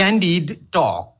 Candid Talk.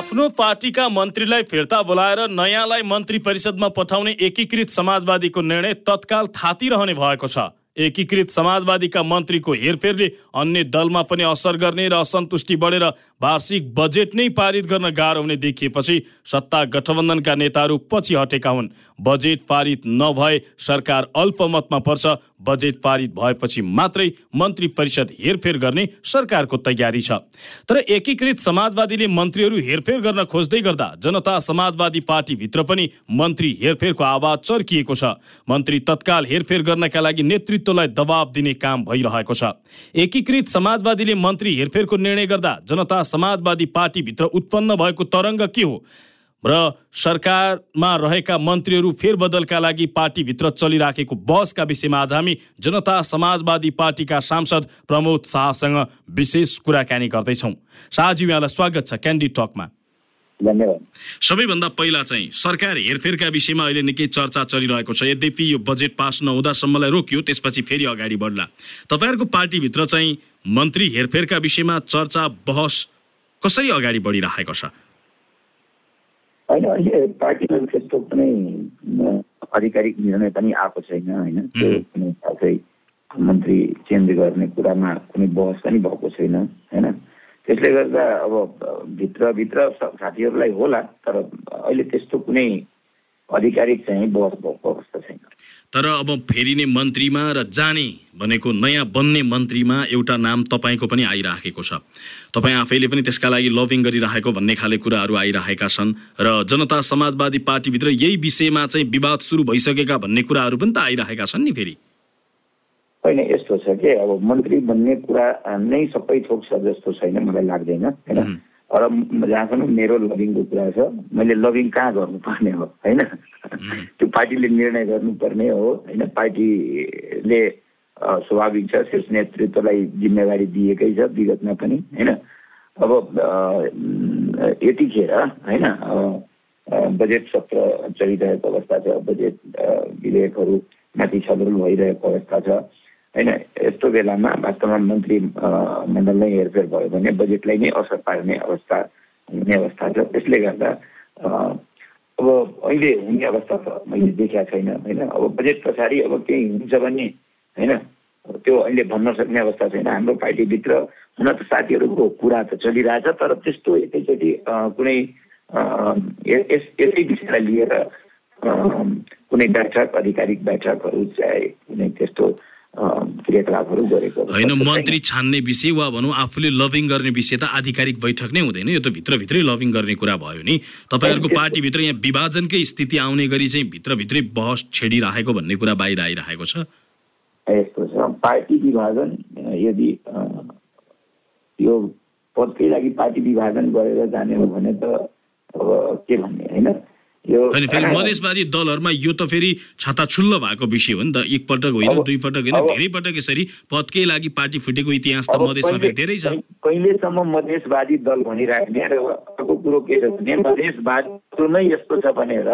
आफ्नो पार्टीका मन्त्रीलाई फिर्ता बोलाएर नयाँलाई मन्त्री परिषदमा पठाउने एकीकृत समाजवादीको निर्णय तत्काल थातिरहने भएको छ। एकीकृत समाजवादीका मन्त्रीको हेरफेरले अन्य दलमा पनि असर गर्ने र असन्तुष्टि बढेर वार्षिक बजेट नै पारित गर्न गाह्रो हुने देखिएपछि सत्ता गठबन्धनका नेताहरू पछि हटेका हुन्। बजेट पारित नभए सरकार अल्पमतमा पर्छ। बजेट पारित भएपछि मात्रै मन्त्री परिषद हेरफेर गर्ने सरकारको तयारी छ। तर एकीकृत समाजवादीले मन्त्रीहरू हेरफेर गर्न खोज्दै गर्दा जनता समाजवादी पार्टीभित्र पनि मन्त्री हेरफेरको आवाज चर्किएको छ। मन्त्री तत्काल हेरफेर गर्नका लागि नेतृत्वलाई दबाब दिने काम भइरहेको छ। एकीकृत समाजवादीले मन्त्री हेरफेरको निर्णय गर्दा जनता समाजवादी पार्टीभित्र उत्पन्न भएको तरङ्ग के हो? र सरकारमा रहेका मन्त्रीहरू फेरबदलका लागि पार्टीभित्र चलिराखेको बहसका विषयमा आज हामी जनता समाजवादी पार्टीका सांसद प्रमोद शाहसँग विशेष कुराकानी गर्दैछौँ। शाहजी यहाँलाई स्वागत छ क्यान्डी टकमा। धन्यवाद। सबैभन्दा पहिला चाहिँ सरकार हेरफेरका विषयमा अहिले निकै चर्चा चलिरहेको छ। यद्यपि यो बजेट पास नहुँदासम्मलाई रोकियो त्यसपछि फेरि अगाडि बढ्ला। तपाईँहरूको पार्टीभित्र चाहिँ मन्त्री हेरफेरका विषयमा चर्चा बहस कसरी अगाडि बढिरहेको छ? होइन अहिले पार्टीमा त्यस्तो कुनै आधिकारिक निर्णय पनि आएको छैन होइन? त्यो कुनै मन्त्री चेन्ज गर्ने कुरामा कुनै बहस पनि भएको छैन होइन? त्यसले गर्दा अब भित्रभित्र साथीहरूलाई होला तर अहिले त्यस्तो कुनै आधिकारिक चाहिँ बहस भएको अवस्था छैन। तर अब फेरिने मन्त्रीमा र जाने भनेको नयाँ बन्ने मन्त्रीमा एउटा नाम तपाईँको पनि आइराखेको छ। तपाईँ आफैले पनि त्यसका लागि लभिङ गरिरहेको भन्ने खाले कुराहरू आइरहेका छन् र जनता समाजवादी पार्टीभित्र यही विषयमा चाहिँ विवाद सुरु भइसकेका भन्ने कुराहरू पनि त आइरहेका छन् नि फेरि। होइन यस्तो छ कि अब मन्त्री बन्ने कुरा नै सबै थोक छ जस्तो छैन मलाई लाग्दैन होइन। र जहाँसम्म मेरो लभिङको कुरा छ मैले लभिङ कहाँ गर्नुपर्ने हो होइन? त्यो पार्टीले निर्णय गर्नुपर्ने हो होइन? पार्टीले स्वाभाविक छ शीर्ष नेतृत्वलाई जिम्मेवारी दिएकै छ विगतमा पनि होइन? अब यतिखेर होइन बजेट सत्र चलिरहेको अवस्था छ बजेट विधेयकहरू माथि छलफल भइरहेको अवस्था छ। होइन यस्तो बेलामा वास्तवमा मन्त्री मण्डल नै हेरफेर भयो भने बजेटलाई नै असर पार्ने अवस्था हुने अवस्था छ। त्यसले गर्दा अब अहिले हुने अवस्था त मैले देखेको छैन होइन। अब बजेट पछाडि अब केही हुन्छ भने होइन त्यो अहिले भन्न सक्ने अवस्था छैन। हाम्रो पार्टीभित्र हुन त साथीहरूको कुरा त चलिरहेछ तर त्यस्तो एकैचोटि कुनै यसै विषयलाई लिएर कुनै बैठक आधिकारिक बैठकहरू चाहे कुनै त्यस्तो क्रियाकलापहरू गरेको होइन मन्त्री छान्ने विषय वा भनौँ आफूले लभिङ गर्ने विषय त आधिकारिक बैठक नै हुँदैन। यो त भित्रभित्रै लभिङ गर्ने कुरा भयो नि। तपाईँहरूको पार्टीभित्र यहाँ विभाजनकै स्थिति आउने गरी चाहिँ भित्रभित्रै बहस छेडिरहेको भन्ने कुरा बाहिर आइरहेको छ। यस्तो छ। पार्टी विभाजन यदि यो पदकै लागि पार्टी विभाजन गरेर जाने हो भने त अब के भन्ने होइन? अनि फेरि मधेसवादी दलहरूमा यो त फेरि छाताछुल्लो भएको विषय हो नि त। एकपटक होइन दुई पटक होइन धेरै पटक यसरी पदकै लागि पार्टी फुटेको इतिहास त मधेसमा फेरि धेरै छ। कहिलेसम्म मधेसवादी दल भनिराख्ने र अर्को कुरो के छ भने मधेसवादी नै यस्तो छ भनेर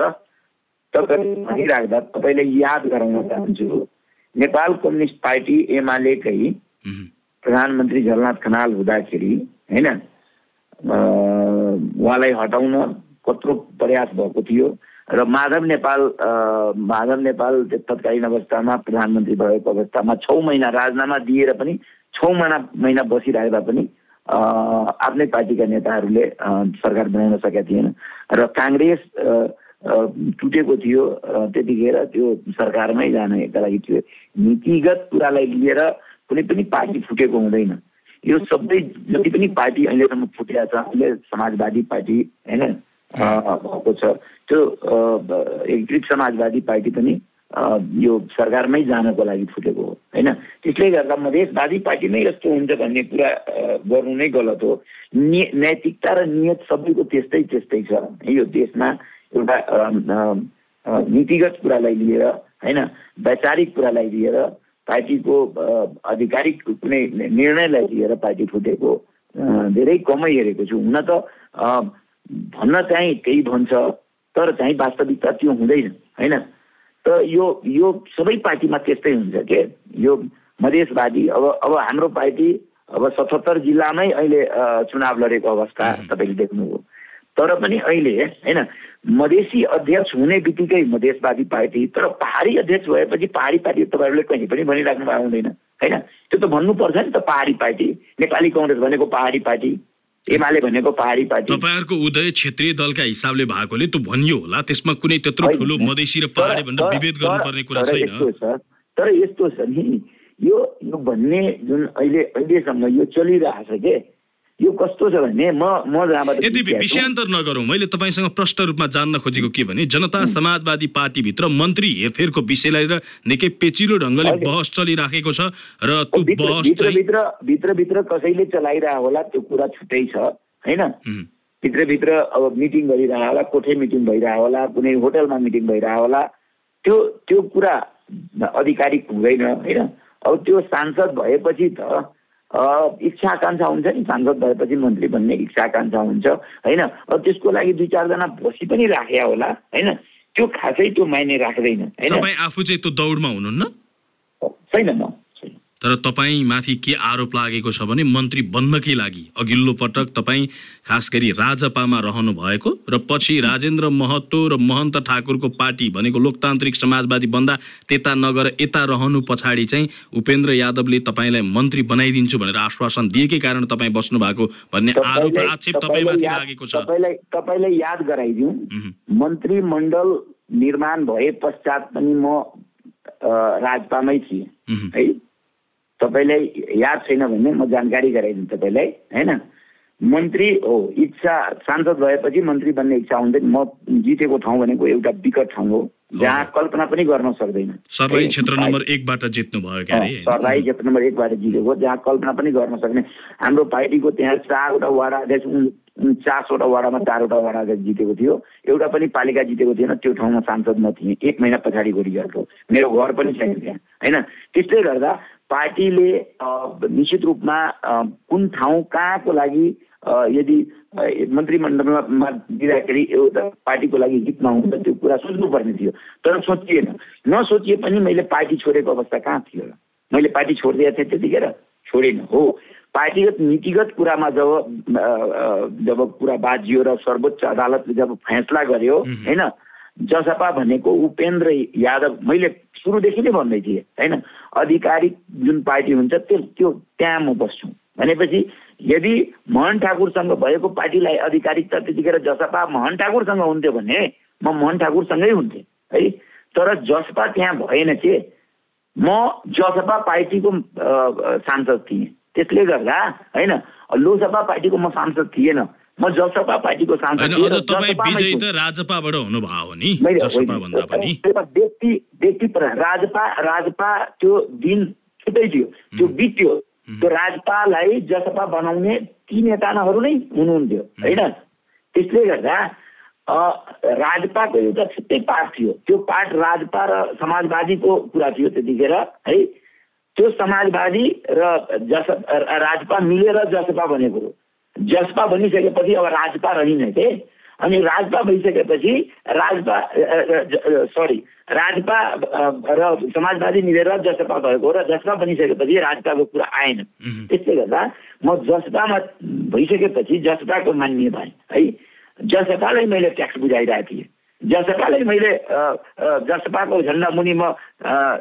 तपाईँ भनिराख्दा तपाईँले याद गराउन चाहन्छु। नेपाल कम्युनिस्ट पार्टी एमालेकै प्रधानमन्त्री झलनाथ खनाल हुँदाखेरि होइन उहाँलाई हटाउन कत्रो प्रयास भएको थियो र माधव नेपाल माधव नेपाल तत्कालीन अवस्थामा प्रधानमन्त्री भएको अवस्थामा छ महिना राजनामा दिएर पनि छ महिना महिना बसिराख्दा पनि आफ्नै पार्टीका नेताहरूले सरकार बनाउन सकेका थिएन र काङ्ग्रेस टुटेको थियो त्यतिखेर त्यो सरकारमै जानेका लागि थियो नीतिगत कुरालाई लिएर कुनै पनि पार्टी फुटेको हुँदैन। यो सबै जति पनि पार्टी अहिलेसम्म फुटेका छ अहिले समाजवादी पार्टी होइन? भएको छ। त्यो एकीकृत समाजवादी पार्टी पनि यो सरकारमै जानको लागि फुटेको हो होइन? त्यसले गर्दा मधेसवादी पार्टी नै यस्तो हुन्छ भन्ने कुरा गर्नु नै गलत हो। नि नैतिकता र नियत सबैको त्यस्तै त्यस्तै छ। यो देशमा एउटा नीतिगत कुरालाई लिएर होइन? वैचारिक कुरालाई लिएर पार्टीको आधिकारिक कुनै निर्णयलाई लिएर पार्टी फुटेको धेरै कमै हेरेको छु। हुन त भन्न चाहिँ त्यही भन्छ तर चाहिँ वास्तविकता त्यो हुँदैन होइन? त यो यो सबै पार्टीमा त्यस्तै हुन्छ के? यो मधेसवादी अब अब हाम्रो पार्टी अब सतहत्तर जिल्लामै अहिले चुनाव लडेको अवस्था तपाईँले देख्नुभयो। तर पनि अहिले होइन मधेसी अध्यक्ष हुने बित्तिकै मधेसवादी पार्टी तर पहाडी अध्यक्ष भएपछि पहाडी पार्टी तपाईँहरूले कहीँ पनि भनिराख्नु भएको हुँदैन होइन? त्यो त भन्नुपर्छ नि त पहाडी पार्टी नेपाली कङ्ग्रेस भनेको पहाडी पार्टी। एमाले भनेको पहाडी पार्टी तपाईँहरूको उदय क्षेत्रीय दलका हिसाबले भएकोले त्यो भनियो होला त्यसमा कुनै त्यत्रो। ठुलो मधेसी र पहाडी भनेर विभेद गर्नुपर्ने कुरा छैन छ तर यस्तो छ नि यो यो भन्ने जुन अहिले अहिलेसम्म यो चलिरहेछ के यो कस्तो छ भने म म जहाँबाट यद्यपि विषयान्तर नगरौँ मैले तपाईँसँग प्रष्ट रूपमा जान्न खोजेको के भने जनता समाजवादी पार्टीभित्र मन्त्री हेरफेरको विषयलाई निकै पेचिलो ढङ्गले बहस चलिराखेको छ र त्यो बहस भित्र भित्रभित्र कसैले चलाइरहेको होला त्यो कुरा छुट्टै छ होइन? भित्रभित्र अब मिटिङ गरिरहेको होला कोठे मिटिङ भइरहेको होला कुनै होटलमा मिटिङ भइरहेको होला त्यो त्यो कुरा आधिकारिक हुँदैन होइन? अब त्यो सांसद भएपछि त इच्छा आकाङ्क्षा हुन्छ नि सांसद भएपछि मन्त्री बन्ने इच्छा आकाङ्क्षा हुन्छ होइन? अब त्यसको लागि दुई चारजना बसी पनि राख्या होला होइन? त्यो खासै त्यो मायने राख्दैन होइन? आफू चाहिँ त्यो दौडमा हुनुहुन्न? छैन म। तर तपाईँ माथि के आरोप लागेको छ भने मन्त्री बन्नकै लागि अघिल्लो पटक तपाईँ खास गरी राजपामा रहनु भएको र पछि राजेन्द्र महतो र महन्त ठाकुरको पार्टी भनेको लोकतान्त्रिक समाजवादी बन्दा त्यता नगर यता रहनु पछाडि चाहिँ उपेन्द्र यादवले तपाईँलाई मन्त्री बनाइदिन्छु भनेर आश्वासन दिएकै कारण तपाईँ बस्नु भएको भन्ने आरोप आक्षेप तपाईँमाथि लागेको छ तपाईँलाई याद गराइदिउँ। मन्त्रीमण्डल निर्माण भए पश्चात पनि म राजपामै थिएँ। है तपाईँलाई याद छैन भने म जानकारी गराइदिउँ तपाईँलाई होइन? मन्त्री हो इच्छा सांसद भएपछि मन्त्री बन्ने इच्छा हुँदैन। म जितेको ठाउँ भनेको एउटा विकट ठाउँ हो जहाँ कल्पना पनि गर्न सक्दैन। सर्लाही है, क्षेत्र नम्बर एकबाट जित्नु भयो क्या अरे? सर्लाही क्षेत्र नम्बर एकबाट जितेको जहाँ कल्पना पनि गर्न सक्ने। हाम्रो पार्टीको त्यहाँ चारवटा वाडा अध्यक्ष उन्चासवटा वाडामा चारवटा वाडा अध्यक्ष जितेको थियो। एउटा पनि पालिका जितेको थिएन त्यो ठाउँमा सांसद म थिएँ एक महिना पछाडि गरिरहेको मेरो घर पनि छैन त्यहाँ होइन? त्यसले गर्दा पार्टीले निश्चित रूपमा कुन ठाउँ कहाँको लागि यदि मन्त्रीमण्डलमा दिँदाखेरि एउटा पार्टीको लागि हित नहुन्छ त्यो कुरा सोच्नुपर्ने थियो। तर सोचिएन। नसोचिए पनि मैले पार्टी छोडेको अवस्था कहाँ थियो र? मैले पार्टी छोडिदिएको थिएँ त्यतिखेर? छोडेन। हो। पार्टीगत नीतिगत कुरामा जब जब कुरा बाजियो र सर्वोच्च अदालतले जब फैसला गर्यो होइन? जसपा भनेको उपेन्द्र यादव मैले सुरुदेखि नै भन्दै थिएँ होइन? आधिकारिक जुन पार्टी हुन्छ त्यो त्यो त्यहाँ म बस्छु। भनेपछि यदि मोहन ठाकुरसँग भएको पार्टीलाई आधिकारिकता त्यतिखेर जसपा मोहन ठाकुरसँग हुन्थ्यो भने म मोहन ठाकुरसँगै हुन्थेँ है? तर जसपा त्यहाँ भएन के? म जसपा पार्टीको सांसद थिएँ। त्यसले गर्दा होइन लोकसभा पार्टीको म सांसद थिएन। म जसपा पार्टीको सांसद विजयी। त राजपाबाट हुनुभयो हो नि व्यक्ति व्यक्ति राजपा राजपा त्यो दिन छुट्टै थियो त्यो बित्यो। त्यो राजपालाई जसपा बनाउने ती नेताहरू नै हुनुहुन्थ्यो होइन? त्यसले गर्दा राजपाको एउटा छुट्टै पार्ट थियो। त्यो पार्ट राजपा र समाजवादीको कुरा थियो त्यतिखेर है? त्यो समाजवादी र जस राजपा मिलेर जसपा बनेको हो। जसपा बनिसकेपछि अब राजपा रहिन के अनि राजपा भइसकेपछि राजपा सरी राजपा र समाजवादी मिलेर जसपा भएको र जसपा बनिसकेपछि राजपाको कुरा आएन। त्यसले गर्दा म जसपामा भइसकेपछि जसपाको मान्य भएँ। है जसपालाई मैले ट्याक्स बुझाइरहेको थिएँ। जसपालाई मैले जसपाको झन्डा मुनि म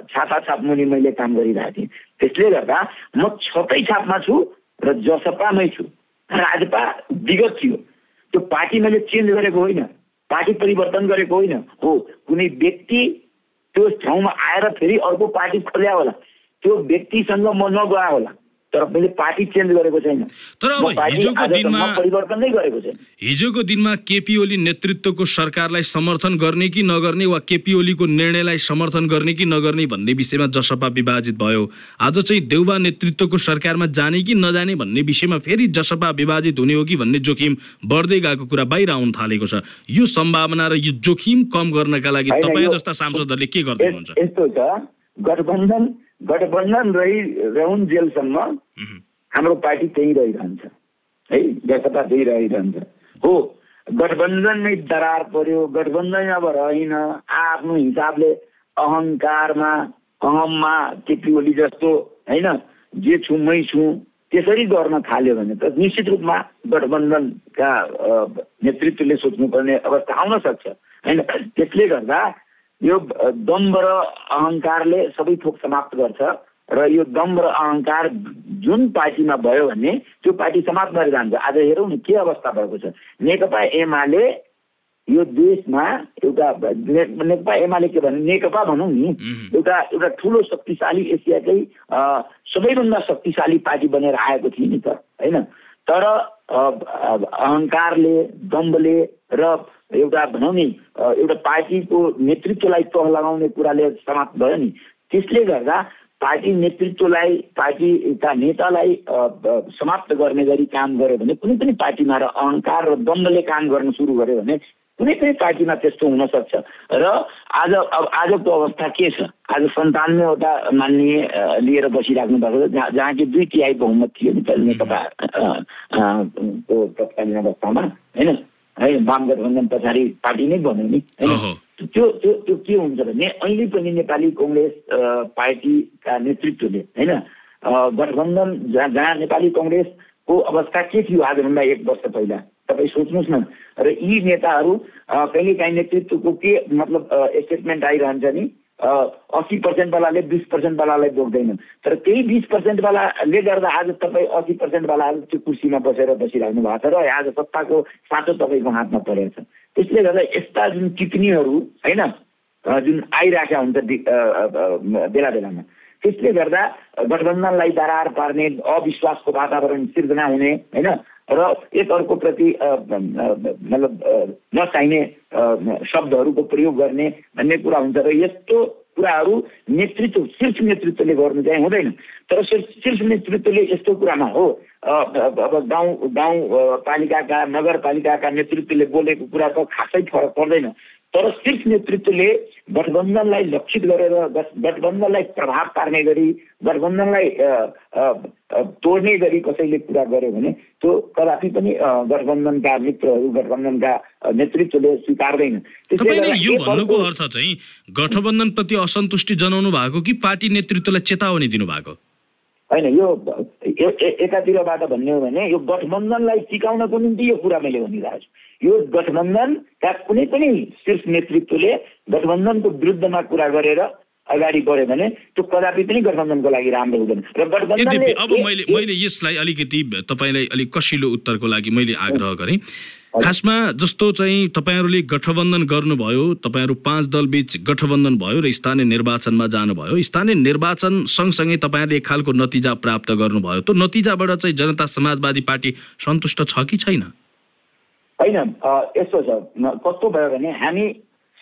छाता छाप मुनि मैले काम गरिरहेको थिएँ। त्यसले गर्दा म छतै छापमा छु र जसपामै छु। राजपा विगत थियो। त्यो पार्टी मैले चेन्ज गरेको होइन। पार्टी परिवर्तन गरेको होइन। हो कुनै व्यक्ति त्यो ठाउँमा आएर फेरि अर्को पार्टी खोल्या होला। त्यो व्यक्तिसँग म नगए होला। तर मैले पार्टी चेन्ज गरेको छैन। तर अब हिजोको दिनमा परिवर्तन नै गरेको छैन। हिजोको दिनमा केपी ओली नेतृत्वको सरकारलाई समर्थन गर्ने कि नगर्ने वा केपी ओलीको निर्णयलाई समर्थन गर्ने कि नगर्ने भन्ने विषयमा जसपा विभाजित भयो। आज चाहिँ देउबा नेतृत्वको सरकारमा जाने कि नजाने भन्ने विषयमा फेरि जसपा विभाजित हुने हो कि भन्ने जोखिम बढ्दै गएको कुरा बाहिर आउन थालेको छ। यो सम्भावना र यो जोखिम कम गर्नका लागि तपाईँ जस्ता सांसदहरूले के गर्दै हुनुहुन्छ यस्तो छ। गठबन्धन गठबन्धन रहि रहन् जेलसम्म। हाम्रो पार्टी त्यही रहिरहन्छ। है जसपा त्यही रहिरहन्छ। हो गठबन्धनमै दरार पर्यो गठबन्धन अब रहेन आफ्नो हिसाबले अहङ्कारमा अहममा केपी ओली जस्तो होइन जे छु मै छु त्यसरी गर्न थाल्यो भने त निश्चित रूपमा गठबन्धनका नेतृत्वले सोच्नुपर्ने अवस्था आउन सक्छ। होइन त्यसले गर्दा यो दम्ब र अहङ्कारले सबै थोक समाप्त गर्छ र यो दम्ब र अहङ्कार जुन पार्टीमा भयो भने त्यो पार्टी समाप्त भएर जान्छ। आज हेरौँ न के अवस्था भएको छ। नेकपा एमाले यो देशमा एउटा नेकपा एमाले के भने नेकपा भनौँ नि। एउटा एउटा ठुलो शक्तिशाली एसियाकै सबैभन्दा शक्तिशाली पार्टी बनेर आएको थियो नि त होइन? तर अहङ्कारले दम्बले र एउटा भनौँ नि एउटा पार्टीको नेतृत्वलाई तह लगाउने कुराले समाप्त भयो नि। त्यसले गर्दा पार्टी नेतृत्वलाई पार्टीका नेतालाई समाप्त गर्ने गरी काम गर्यो भने कुनै पनि पार्टीमा र अहङ्कार र दम्बले काम गर्न सुरु गर्यो भने कुनै पनि पार्टीमा त्यस्तो हुन सक्छ। र आज अब आजको अवस्था के छ? आज सन्तानब्बेवटा मान्य अ, लिएर बसिराख्नु भएको छ जहाँ जहाँ कि दुई तिहाई बहुमत थियो नि त नेकपा को तत्कालीन अवस्थामा होइन? है वाम गठबन्धन पछाडि पार्टी नै बन्यो नि। होइन? त्यो त्यो त्यो के हुन्छ भने अहिले पनि नेपाली कङ्ग्रेस पार्टीका नेतृत्वले होइन? गठबन्धन जहाँ जहाँ नेपाली कङ्ग्रेसको अवस्था के थियो आजभन्दा एक वर्ष पहिला? तपाईँ सोच्नुहोस् न। र यी नेताहरू कहिलेकाहीँ नेतृत्वको के मतलब स्टेटमेन्ट आइरहन्छ नि अस्सी पर्सेन्टवालाले बिस पर्सेन्टवालालाई बोक्दैन तर त्यही बिस पर्सेन्टवालाले गर्दा आज तपाईँ अस्सी पर्सेन्टवालाहरू त्यो कुर्सीमा बसेर बसिराख्नु भएको छ र आज सत्ताको साँचो तपाईँको हातमा परेको छ। त्यसले गर्दा यस्ता जुन टिप्पणीहरू होइन जुन आइरहेका हुन्छ बेला बेलामा त्यसले गर्दा गठबन्धनलाई दरार पार्ने अविश्वासको वातावरण सिर्जना हुने होइन र एक अर्कोप्रति मतलब नचाहिने शब्दहरूको प्रयोग गर्ने भन्ने कुरा हुन्छ र यस्तो कुराहरू नेतृत्व शीर्ष नेतृत्वले गर्नु चाहिँ हुँदैन। तर शीर्ष नेतृत्वले यस्तो कुरामा हो अब गाउँ गाउँ अ, पालिकाका नगरपालिकाका नेतृत्वले बोलेको कुरा त खासै फरक पर्दैन। तर शीर्ष नेतृत्वले गठबन्धनलाई लक्षित गरेर गठ- गठबन्धनलाई प्रभाव पार्ने गरी गठबन्धनलाई तोड्ने गरी कसैले कुरा गर्यो भने त्यो कदापि पनि गठबन्धनका मित्रहरू गठबन्धनका नेतृत्वले स्वीकार्दैन। यो भन्नुको अर्थ चाहिँ गठबन्धनप्रति असन्तुष्टि जनाउनु भएको कि पार्टी नेतृत्वलाई चेतावनी दिनुभएको? होइन यो एकातिरबाट भन्ने हो भने यो गठबन्धनलाई टिकाउनको निम्ति यो कुरा मैले भनिरहेको छु। यो गठबन्धनका कुनै पनि शीर्ष नेतृत्वले गठबन्धनको विरुद्धमा कुरा गरेर अगाडि बढ्यो भने त्यो कदापि पनि गठबन्धनको लागि राम्रो हुँदैन। र गठबन्धनले यद्यपि अब मैले मैले यसलाई अलिकति तपाईँलाई अलिक कसिलो उत्तरको लागि मैले आग्रह गरेँ। खासमा जस्तो चाहिँ तपाईँहरूले गठबन्धन गर्नुभयो तपाईँहरू पाँच दल बीच गठबन्धन भयो र स्थानीय निर्वाचनमा जानुभयो स्थानीय निर्वाचन सँगसँगै तपाईँहरूले एक खालको नतिजा प्राप्त गर्नुभयो त्यो नतिजाबाट चाहिँ जनता समाजवादी पार्टी सन्तुष्ट छ कि छैन? होइन यस्तो छ कस्तो भयो भने हामी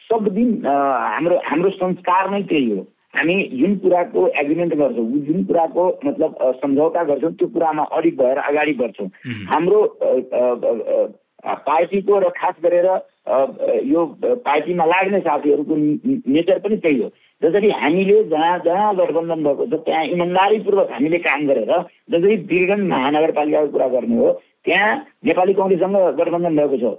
सब दिन हाम्रो हाम्रो संस्कार नै त्यही हो। हामी जुन कुराको एग्रिमेन्ट गर्छौँ जुन कुराको मतलब सम्झौता गर्छौँ त्यो कुरामा अडिग भएर अगाडि बढ्छौँ। हाम्रो पार्टीको र खास गरेर यो पार्टीमा लाग्ने साथीहरूको नेचर पनि त्यही हो। जसरी हामीले जहाँ जहाँ गठबन्धन भएको छ त्यहाँ इमान्दारीपूर्वक हामीले काम गरेर जसरी वीरगञ्ज महानगरपालिकाको कुरा गर्ने हो त्यहाँ नेपाली कङ्ग्रेससँग गठबन्धन भएको छ।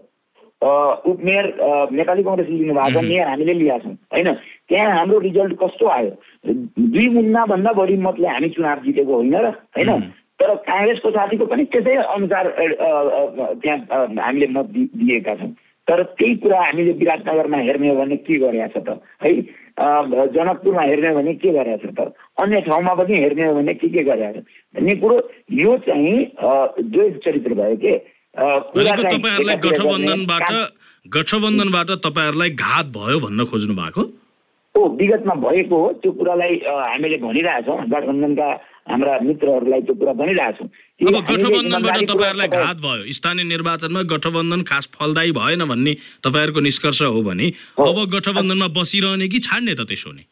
उपमेयर नेपाली कङ्ग्रेसले लिनु भएको छ मेयर हामीले लिएका छौँ होइन? त्यहाँ हाम्रो रिजल्ट कस्तो आयो? दुई मुन्ना भन्दा बढी मतले हामी चुनाव जितेको होइन र होइन? तर काङ्ग्रेसको साथीको पनि त्यसै अनुसार त्यहाँ हामीले मत दिएका छौँ। तर त्यही कुरा हामीले विराटनगरमा हेर्ने हो भने के गरेका छ त? है जनकपुरमा हेर्ने हो भने के गरेका छ त? अन्य ठाउँमा पनि हेर्ने हो भने के के गरेका छ? भन्ने कुरो यो चाहिँ अ, द्वैत चरित्र भयो के? तपाईँहरूलाई गठबन्धनबाट गठबन्धनबाट तपाईँहरूलाई घात भयो भन्न खोज्नु भएको हो विगतमा भएको हो त्यो कुरालाई हामीले भनिरहेछौँ। गठबन्धनका हाम्रा मित्रहरूलाई त्यो कुरा भनिरहेछौँ। कि अब गठबन्धनबाट तपाईँहरूलाई तपाईँ- घात भयो। स्थानीय निर्वाचनमा गठबन्धन खास फलदायी भएन भन्ने तपाईँहरूको निष्कर्ष हो भने। अब गठबन्धनमा बसिरहने कि छाड्ने त त्यसो नि।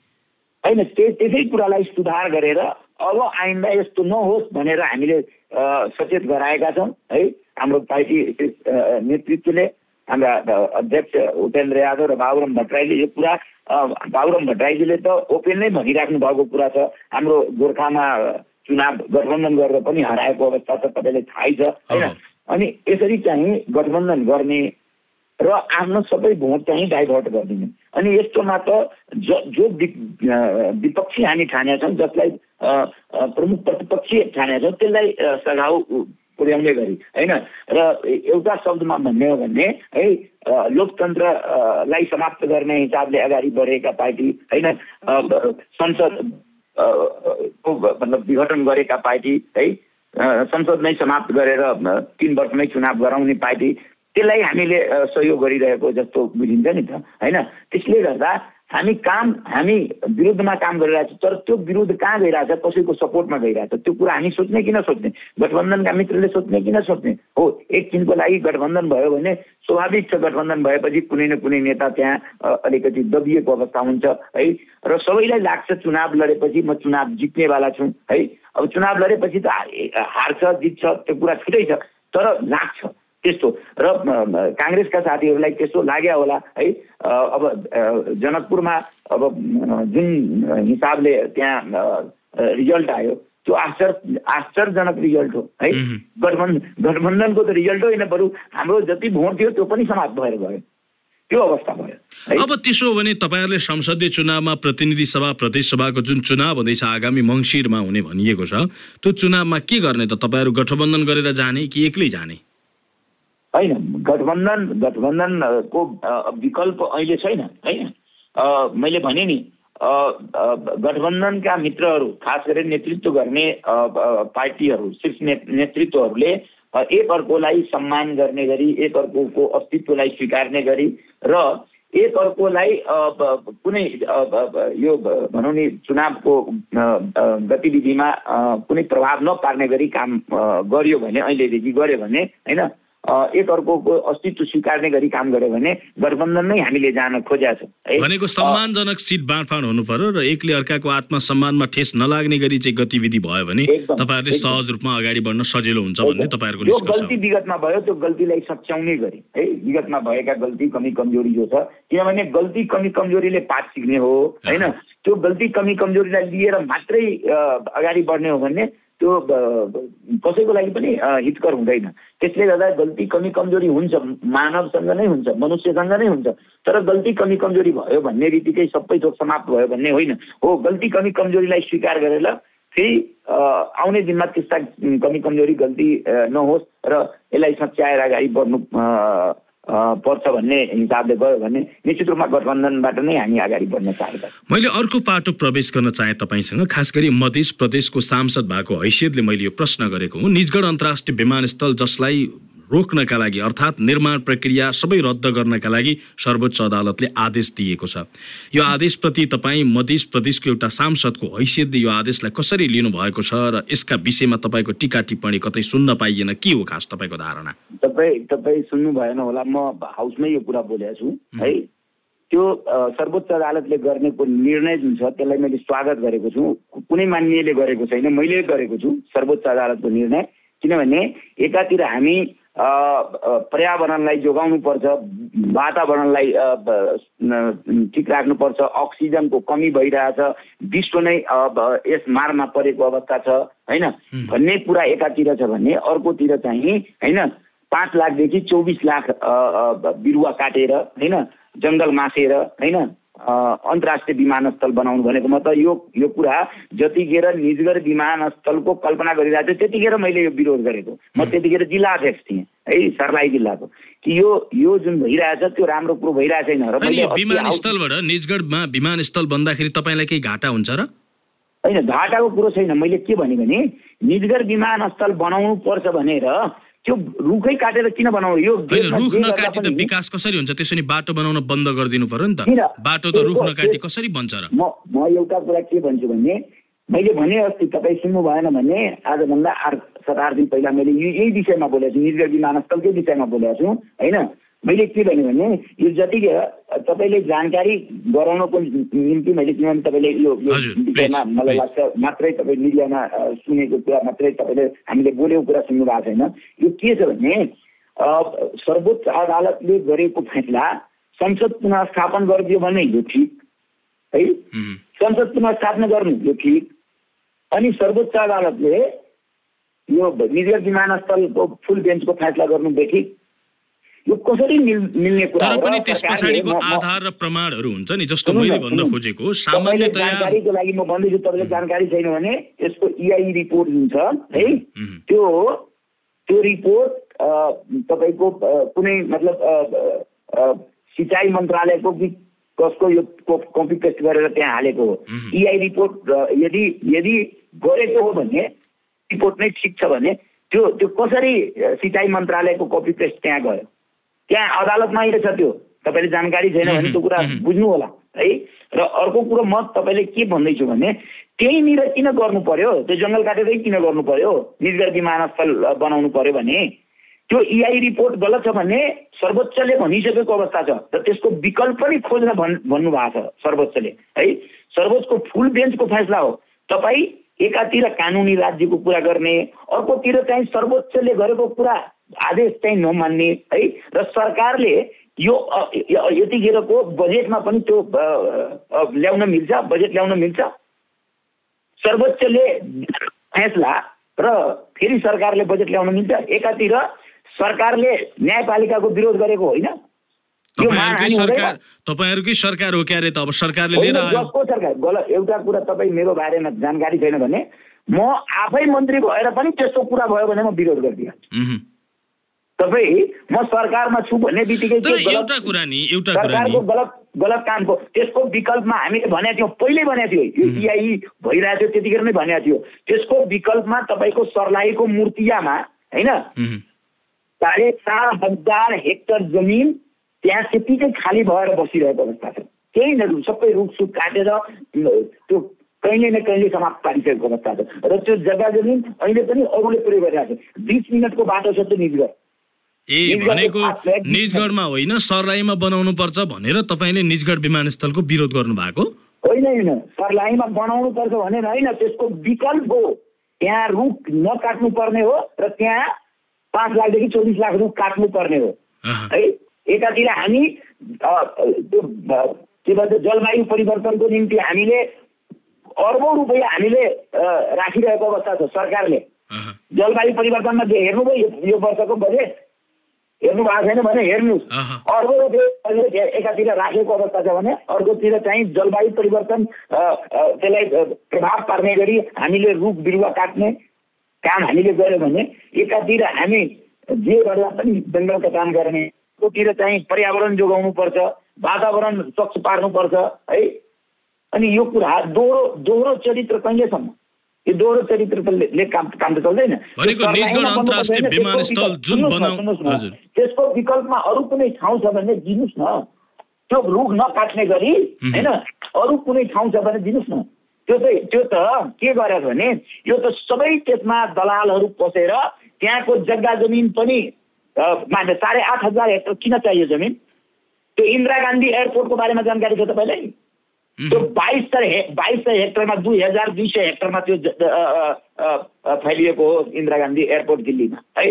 होइन त्य- त्यसै कुरालाई सुधार गरेर अब आइन्दा यस्तो नहोस् भनेर हामीले सचेत गराएका छौँ। है हाम्रो पार्टी नेतृत्वले हाम्रा अध्यक्ष उपेन्द्र यादव र बाबुराम भट्टराईले यो कुरा बाबुराम भट्टराईजीले त ओपेन नै भनिराख्नु भएको कुरा छ हाम्रो गोर्खामा चुनाव गठबन्धन गरेर पनि हराएको अवस्था छ तपाईँलाई थाहै छ होइन। अनि यसरी चाहिँ गठबन्धन गर्ने र आफ्नो सबै भोट चाहिँ डाइभर्ट गरिदिने अनि यस्तोमा त जो जो विपक्षी हामी ठानेका छौँ जसलाई प्रमुख प्रतिपक्षी ठानेका छौँ त्यसलाई सघाउ पुर्याउने गरी होइन? र एउटा शब्दमा भन्ने हो भने है लोकतन्त्रलाई समाप्त गर्ने हिसाबले अगाडि बढेका पार्टी होइन? संसद मतलब विघटन गरेका पार्टी है? संसद नै समाप्त गरेर तिन वर्षमै चुनाव गराउने पार्टी त्यसलाई हामीले सहयोग गरिरहेको जस्तो बुझिन्छ नि त होइन? त्यसले गर्दा हामी काम हामी विरुद्धमा काम गरिरहेको छ तर त्यो विरुद्ध कहाँ गइरहेछ कसैको सपोर्टमा गइरहेछ त्यो कुरा हामी सोच्ने कि नसोच्ने गठबन्धनका मित्रले सोच्ने कि नसोच्ने हो एकछिनको लागि गठबन्धन भयो भने स्वाभाविक छ गठबन्धन भएपछि कुनै न कुनै नेता त्यहाँ अलिकति दबिएको अवस्था हुन्छ है? र सबैलाई लाग्छ चुनाव लडेपछि म चुनाव जित्नेवाला छु है? अब चुनाव लडेपछि त हार- हार्छ जित्छ त्यो कुरा छुट्टै छ तर लाग्छ। त्यस्तो। र काङ्ग्रेसका साथीहरूलाई त्यस्तो लाग्यो होला है। अब जनकपुरमा अब जुन हिसाबले त्यहाँ रिजल्ट आयो त्यो आश्चर्य आश्चर्यजनक रिजल्ट हो है। गठबन्धन गठबन्धनको त रिजल्ट होइन बरु हाम्रो जति भोट थियो त्यो पनि समाप्त भएर गयो। त्यो अवस्था भयो अब त्यसो हो भने तपाईँहरूले संसदीय चुनावमा प्रतिनिधि सभा प्रदेश सभाको जुन चुनाव हुँदैछ आगामी मङ्सिरमा हुने भनिएको छ त्यो चुनावमा के गर्ने त? तपाईँहरू गठबन्धन गरेर जाने कि एक्लै जाने? होइन गठबन्धन गठबन्धनको विकल्प अहिले छैन होइन? मैले भने नि गठबन्धनका मित्रहरू खास गरेर नेतृत्व गर्ने पार्टीहरू शीर्ष ने- नेतृत्वहरूले एक अर्कोलाई सम्मान गर्ने गरी एक अर्कोको अस्तित्वलाई स्वीकार्ने गरी र एक अर्कोलाई कुनै यो भनौँ नि चुनावको गतिविधिमा कुनै प्रभाव नपार्ने गरी काम गर्यो भने अहिलेदेखि गर्यो भने होइन? एक अर्कोको अस्तित्व स्वीकार्ने गरी काम गर्यो भने गठबन्धन नै हामीले जान खोजेका छौँ भनेको सम्मानजनक सिट बाँडफाँड हुनु पर्यो र एकले अर्काको आत्मसम्मानमा ठेस नलाग्ने गरी चाहिँ गतिविधि भयो भने तपाईँहरूले। सहज रूपमा अगाडि बढ्न सजिलो हुन्छ भन्ने तपाईँहरूको गल्ती विगतमा भयो त्यो गल्तीलाई सच्याउने गरी है। विगतमा भएका गल्ती कमी कमजोरी जो छ किनभने गल्ती कमी कमजोरीले पाठ सिक्ने हो होइन। त्यो गल्ती कमी कमजोरीलाई लिएर मात्रै अगाडि बढ्ने हो भने त्यो कसैको लागि पनि हितकर हुँदैन। त्यसले गर्दा गल्ती कमी कमजोरी हुन्छ मानवसँग नै हुन्छ मनुष्यसँग नै हुन्छ। तर गल्ती कमी कमजोरी भयो भन्ने रीतिकै सबै थोक समाप्त भयो भन्ने होइन। हो गल्ती कमी कमजोरीलाई स्वीकार गरेर फेरि आउने दिनमा त्यस्ता कमी कमजोरी गल्ती नहोस् र यसलाई सच्याएर अगाडि बढ्नु पर्छ भन्ने हिसाबले गयो भने निश्चित रूपमा गठबन्धनबाट नै हामी अगाडि बढ्न चाहेका छौँ मैले अर्को पाटो प्रवेश गर्न चाहे तपाईँसँग खास गरी मध्य प्रदेशको सांसद भएको हैसियतले मैले यो प्रश्न गरेको हुँ। निजगढ अन्तर्राष्ट्रिय विमानस्थल जसलाई रोक्नका लागि अर्थात् निर्माण प्रक्रिया सबै रद्द गर्नका लागि सर्वोच्च अदालतले आदेश दिएको छ। यो आदेशप्रति तपाईँ मध्य प्रदेशको एउटा सांसदको हैसियतले यो आदेशलाई कसरी लिनुभएको छ र यसका विषयमा तपाईँको टिका टिप्पणी कतै सुन्न पाइएन के हो खास तपाईँको धारणा? तपाईँ तपाईँ सुन्नु भएन होला म हाउसमै यो कुरा बोलेको छु है? त्यो सर्वोच्च अदालतले गर्नेको निर्णय जुन छ त्यसलाई मैले स्वागत गरेको छु। कुनै मान्यले गरेको छैन मैले गरेको छु सर्वोच्च अदालतको निर्णय। किनभने एकातिर हामी पर्यावरणलाई जोगाउनुपर्छ वातावरणलाई ठिक राख्नुपर्छ अक्सिजनको कमी भइरहेछ विश्व नै अब यस मारमा परेको अवस्था छ होइन? भन्ने कुरा एकातिर छ भने अर्कोतिर चाहिँ होइन? पाँच लाखदेखि चौबिस लाख बिरुवा काटेर होइन? जङ्गल मासेर होइन? अन्तर्राष्ट्रिय विमानस्थल बनाउनु भनेको म त यो यो कुरा जतिखेर निजगढ विमानस्थलको कल्पना गरिरहेको थिएँ त्यतिखेर मैले यो विरोध गरेको। म त्यतिखेर जिल्ला अध्यक्ष थिएँ है सर्लाही जिल्लाको। कि यो यो जुन भइरहेछ त्यो राम्रो कुरो भइरहेको छैन र विमानस्थलबाट निजगढमा विमानस्थल बन्दाखेरि तपाईँलाई केही घाटा हुन्छ र? होइन घाटाको कुरो छैन। मैले के भने भने निजगढ विमानस्थल बनाउनु पर्छ भनेर त्यो रुखै काटेर किन बनाउनु? यो रुख नकाटी त विकास कसरी हुन्छ? त्यसो भने बाटो बनाउन बन्द गरिदिनु पर्यो नि? त। बाटो त रुख नकाटी कसरी बन्छ र? म म एउटा कुरा के भन्छु भने मैले भने अस्ति तपाईँ सुन्नु भएन भने आजभन्दा आठ सात आठ दिन पहिला मैले यही विषयमा बोलेको छु निर्गत विमानस्थलकै विषयमा बोलेको छु होइन? मैले के भने भने यो जति तपाईँले जानकारी गराउनको निम्ति मैले किनभने तपाईँले यो विषयमा मलाई. लाग्छ मात्रै तपाईँ मिडियामा सुनेको कुरा मात्रै तपाईँले हामीले बोलेको कुरा सुन्नु भएको छैन। यो के छ भने सर्वोच्च अदालतले गरेको फैसला संसद पुनः स्थापन गरिदियो भने यो ठिक है? संसद पुनः स्थापना गर्नु यो ठिक। अनि सर्वोच्च अदालतले यो निर्गत विमानस्थलको फुल बेन्चको फैसला गर्नु बेठिक यो कसरी मिल- मिल्ने कुरा तर? पनि त्यस पछाडिको आधार र प्रमाणहरू हुन्छ नि जस्तो मैले भन्न। खोजेको सामान्यतया जानकारीको लागि म भन्दैछु तपाईँले जानकारी छैन भने यसको इआई रिपोर्ट हुन्छ है त्यो त्यो रिपोर्ट तपाईँको कुनै मतलब सिँचाइ मन्त्रालयको कि कसको यो कपी पेस्ट गरेर त्यहाँ हालेको हो. इआई रिपोर्ट अ, यदि यदि गरेको हो भने रिपोर्ट नै ठिक छ भने त्यो त्यो कसरी सिँचाइ मन्त्रालयको कपी पेस्ट त्यहाँ गयो त्यहाँ अदालतमा आइरहेछ त्यो। तपाईँले जानकारी छैन भने त्यो कुरा. बुझ्नु होला है? र अर्को कुरो म तपाईँले के भन्दैछु भने त्यहीँनिर किन गर्नु पर्यो? त्यो जङ्गल काटेरै किन गर्नु पर्यो? निर्गत विमानस्थल बनाउनु पर्यो भने? त्यो इआई रिपोर्ट गलत छ भने सर्वोच्चले भनिसकेको अवस्था छ र त्यसको विकल्प पनि खोज्न भन् भन्नुभएको छ सर्वोच्चले है? सर्वोच्चको फुल बेन्चको फैसला हो। तपाईँ एकातिर कानुनी राज्यको कुरा गर्ने अर्कोतिर चाहिँ सर्वोच्चले गरेको कुरा आदेश चाहिँ नमान्ने है? र सरकारले यो यतिखेरको बजेटमा पनि त्यो ल्याउन मिल्छ बजेट ल्याउन मिल्छ? सर्वोच्चले फैसला र फेरि सरकारले बजेट ल्याउन मिल्छ? एकातिर सरकारले न्यायपालिकाको विरोध गरेको होइन? तपाईँहरूकै सरकार हो क्यारे त? अब सरकारले सरकार गलत एउटा कुरा तपाईँ मेरो बारेमा जानकारी छैन भने म आफै मन्त्री भएर पनि त्यस्तो कुरा भयो भने म विरोध गरिदिएँ उम्. तपाईँ म सरकारमा छु भन्ने बित्तिकै एउटा गलत कुरा नि एउटा सरकारको गलत गलत कामको त्यसको विकल्पमा हामीले भनेको थियौँ पहिल्यै भनेको थियो यो भइरहेको थियो त्यतिखेर नै भनेको थियो। त्यसको विकल्पमा तपाईँको सर्लाहीको मूर्तियामा होइन. साढे चार हजार हेक्टर जमिन त्यहाँ त्यतिकै खाली भएर बसिरहेको अवस्था छ। केही न सबै रुखसुख काटेर त्यो कहिले न कहिले समाप्त पारिसकेको अवस्था छ। र त्यो जग्गा जमिन अहिले पनि अरूले प्रयोग गरिरहेको छ। बिस मिनटको बाटो छ त्यो निजगढ ए भनेको निजगढमा होइन सर्लाहीमा बनाउनु पर्छ भनेर तपाईँले निजगढ विमानस्थलको विरोध गर्नु भएको होइन होइन। सर्लाहीमा बनाउनु पर्छ भनेर होइन त्यसको विकल्प हो। त्यहाँ रुख नकाट्नु पर्ने हो र त्यहाँ पाँच लाखदेखि चौबिस लाख रुख काट्नु पर्ने हो. है? एकातिर हामी त्यो के भन्छ जलवायु परिवर्तनको निम्ति हामीले अर्बौँ रुपियाँ हामीले राखिरहेको अवस्था छ सरकारले. जलवायु परिवर्तनमा जे हेर्नुभयो यो वर्षको बजेट हेर्नु भएको छैन भने हेर्नुहोस् अहँ. अर्को एकातिर राखेको अवस्था छ भने अर्कोतिर चाहिँ जलवायु परिवर्तन त्यसलाई प्रभाव पार्ने गरी हामीले रुख बिरुवा काट्ने काम हामीले गऱ्यौँ भने एकातिर हामी जे गर्दा पनि जङ्गलको काम गर्ने। अर्कोतिर चाहिँ पर्यावरण जोगाउनु पर्छ वातावरण स्वच्छ पार्नुपर्छ है। अनि यो कुरा दोहोरो दोहोरो चरित्र कहिलेसम्म? यो दोहोरो चरित्रले काम काम त चल्दैन त्यसको विकल्पमा अरू कुनै ठाउँ छ भने दिनुहोस् न त्यो रुख नकाट्ने गरी। होइन अरू कुनै ठाउँ छ भने दिनुहोस् न त्यो चाहिँ त्यो त के गर्यो भने यो त सबै त्यसमा दलालहरू पसेर त्यहाँको जग्गा जमिन पनि साढे आठ हजार हेक्टर किन चाहियो जमिन त्यो इन्दिरा गान्धी एयरपोर्टको बारेमा जानकारी छ तपाईँलाई त्यो. बाइस सय बाइस सय हेक्टरमा दुई हजार दुई सय हेक्टरमा त्यो फैलिएको हो इन्दिरा गान्धी एयरपोर्ट दिल्लीमा है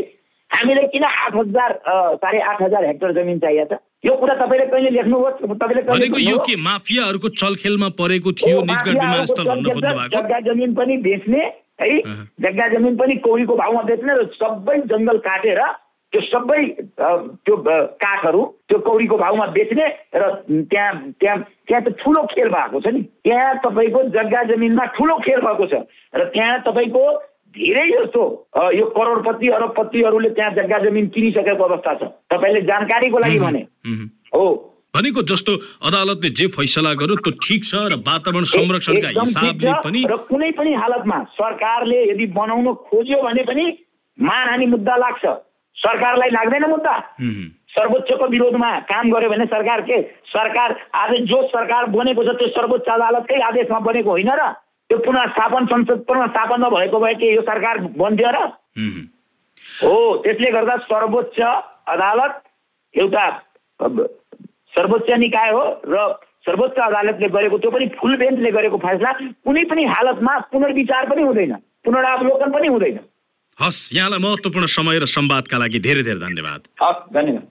हामीले किन आठ हजार साढे आठ हजार हेक्टर जमिन चाहिएको छ यो कुरा तपाईँले कहिले लेख्नुहोस् तपाईँले भनेको यो? के माफियाहरूको चलखेलमा परेको थियो जग्गा जमिन पनि बेच्ने है। जग्गा जमिन पनि कौडीको भाउमा बेच्ने र सबै जङ्गल काटेर त्यो सबै त्यो काठहरू त्यो कौडीको भाउमा बेच्ने र त्यहाँ त्यहाँ त्यहाँ त ठुलो खेल भएको छ नि। त्यहाँ तपाईँको जग्गा जमिनमा ठुलो खेल भएको छ र त्यहाँ तपाईँको धेरै जस्तो यो करोडपति अरबपतिहरूले त्यहाँ जग्गा जमिन किनिसकेको अवस्था छ। तपाईँले जानकारीको लागि भने. हो। भनेको जस्तो अदालतले जे फैसला गर्यो त्यो ठिक छ र वातावरण संरक्षणका हिसाबले पनि र कुनै पनि हालतमा सरकारले यदि बनाउन खोज्यो भने पनि मानहानि मुद्दा लाग्छ। सरकारलाई लाग्दैन मुद्दा। सर्वोच्चको विरोधमा काम गर्यो भने सरकार के? सरकार आज जो सरकार बनेको छ त्यो सर्वोच्च अदालतकै आदेशमा बनेको होइन र त्यो पुनर्स्थापन संसद पुनर्स्थापन नभएको भए के यो सरकार बन्थ्यो र? हो त्यसले गर्दा सर्वोच्च अदालत एउटा सर्वोच्च निकाय हो र सर्वोच्च अदालतले गरेको त्यो पनि फुल बेन्चले गरेको फैसला कुनै पनि हालतमा पुनर्विचार पनि हुँदैन। पुनरावलोकन पनि हुँदैन। हस् यहाँलाई महत्त्वपूर्ण समय र संवादका लागि धेरै धेरै धन्यवाद। हस् धन्यवाद।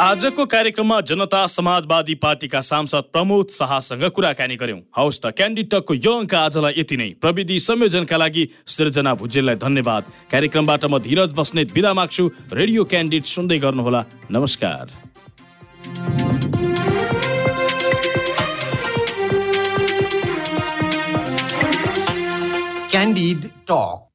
आजको कार्यक्रममा जनता समाजवादी पार्टीका सांसद प्रमोद शाहसँग कुराकानी गर्यौं हौस् त क्यान्डिटकको यो अङ्क आजलाई यति नै। प्रविधि संयोजनका लागि सृजना भुजेललाई धन्यवाद। कार्यक्रमबाट म धीरज बस्नेत बिदा माग्छु। रेडियो क्यान्डिड सुन्दै गर्नुहोला। नमस्कार। Candide talk.